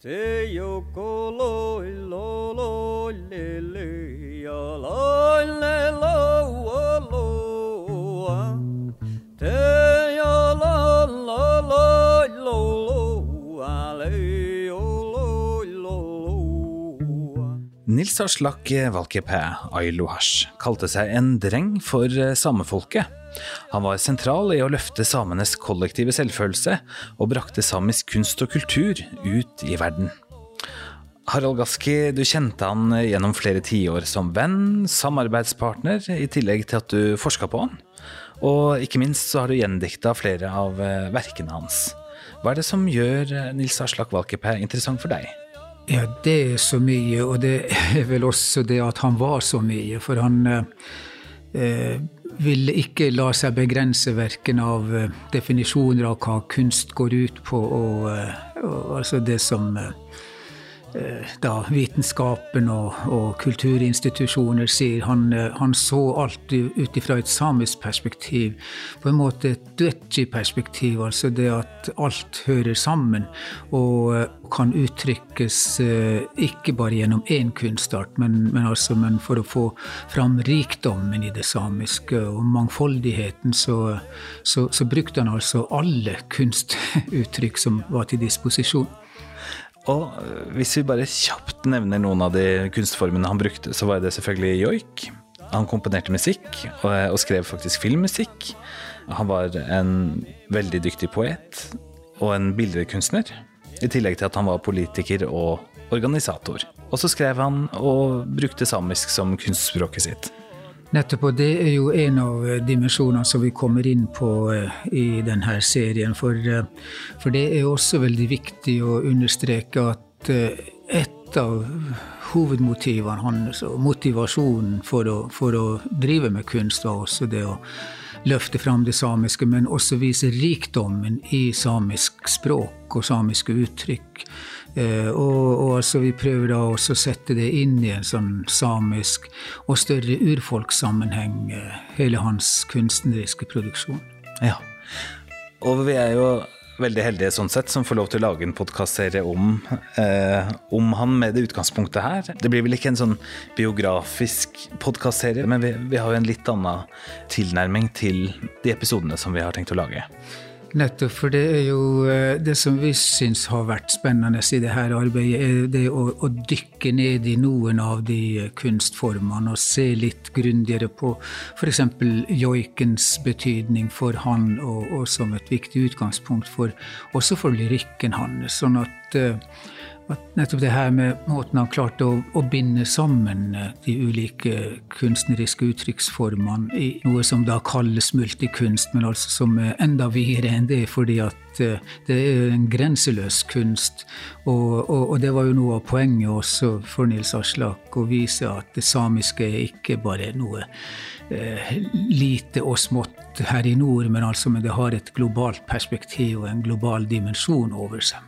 Say yo ko lo lo lo le le ya lo le. Nils Aslak Valkeapää Ailuhash kalte seg en dreng for eh, samefolket. Han var sentral i å løfte samenes kollektive selvfølelse, og brakte samisk kunst og kultur ut i verden. Harald Gaski, du kjente han gjennom flere tiår som venn, samarbeidspartner, i tillegg til at du forska på han. Og ikke minst så har du gjendikta flere av eh, verkene hans. Hva er det som gjør eh, Nils Aslak Valkeapää interessant for deg? Ja, det er så mye, og det er vel også det at han var så mye. For han eh, ville ikke la seg begrense verken av eh, definisjoner av hva kunst går ut på, og, eh, og altså det som eh, eh, da vitenskapen og, og kulturinstitusjoner sier. Han, eh, han så alt ut ifra et samisk perspektiv. På en måte et duetji-perspektiv, altså det at alt hører sammen og eh, kan uttrykkes eh, ikke bare gjennom én kunstart, men, men, altså, men for å få fram rikdommen i det samiske og mangfoldigheten, så, så, så brukte han altså alle kunstuttrykk som var til disposisjon. Og øh, hvis vi bare kjapt nevner noen av de kunstformene han brukte, så var det selvfølgelig joik. Han komponerte musikk, og, og skrev faktisk filmmusikk. Han var en veldig dyktig poet og en billedkunstner. I tillegg til at han var politiker og organisator. Og så skrev han og brukte samisk som kunstspråket sitt. Nettopp, og det er jo en av eh, dimensjonene som vi kommer inn på eh, i denne serien. For, eh, for det er også veldig viktig å understreke at et av hovedmotivene hans, og motivasjonen for å, for å drive med kunst, var også det å løfte fram det samiske, men også vise rikdommen i samisk språk og samiske uttrykk. Eh, og, og altså vi prøver da også å sette det inn i en sånn samisk og større urfolkssammenheng, eh, hele hans kunstneriske produksjon. Ja. Og vi er jo veldig heldige sånn sett som får lov til å lage en podkastserie om, eh, om han med det utgangspunktet her. Det blir vel ikke en sånn biografisk podkastserie, men vi, vi har jo en litt annen tilnærming til de episodene som vi har tenkt å lage. Nettopp, for det er jo eh, det som vi syns har vært spennende i det her arbeidet, er det å, å dykke ned i noen av de eh, kunstformene og se litt grundigere på f.eks. joikens betydning for han, og, og som et viktig utgangspunkt for, også for lyrikken hans. Sånn at eh, nettopp det her med måten han klarte å, å binde sammen eh, de ulike kunstneriske uttrykksformene i noe som da kalles multikunst, men altså som er enda videre enn det, fordi at eh, det er en grenseløs kunst. Og, og, og det var jo noe av poenget også for Nils Aslak, å vise at det samiske er ikke bare noe eh, lite og smått her i nord, men altså men det har et globalt perspektiv og en global dimensjon over seg.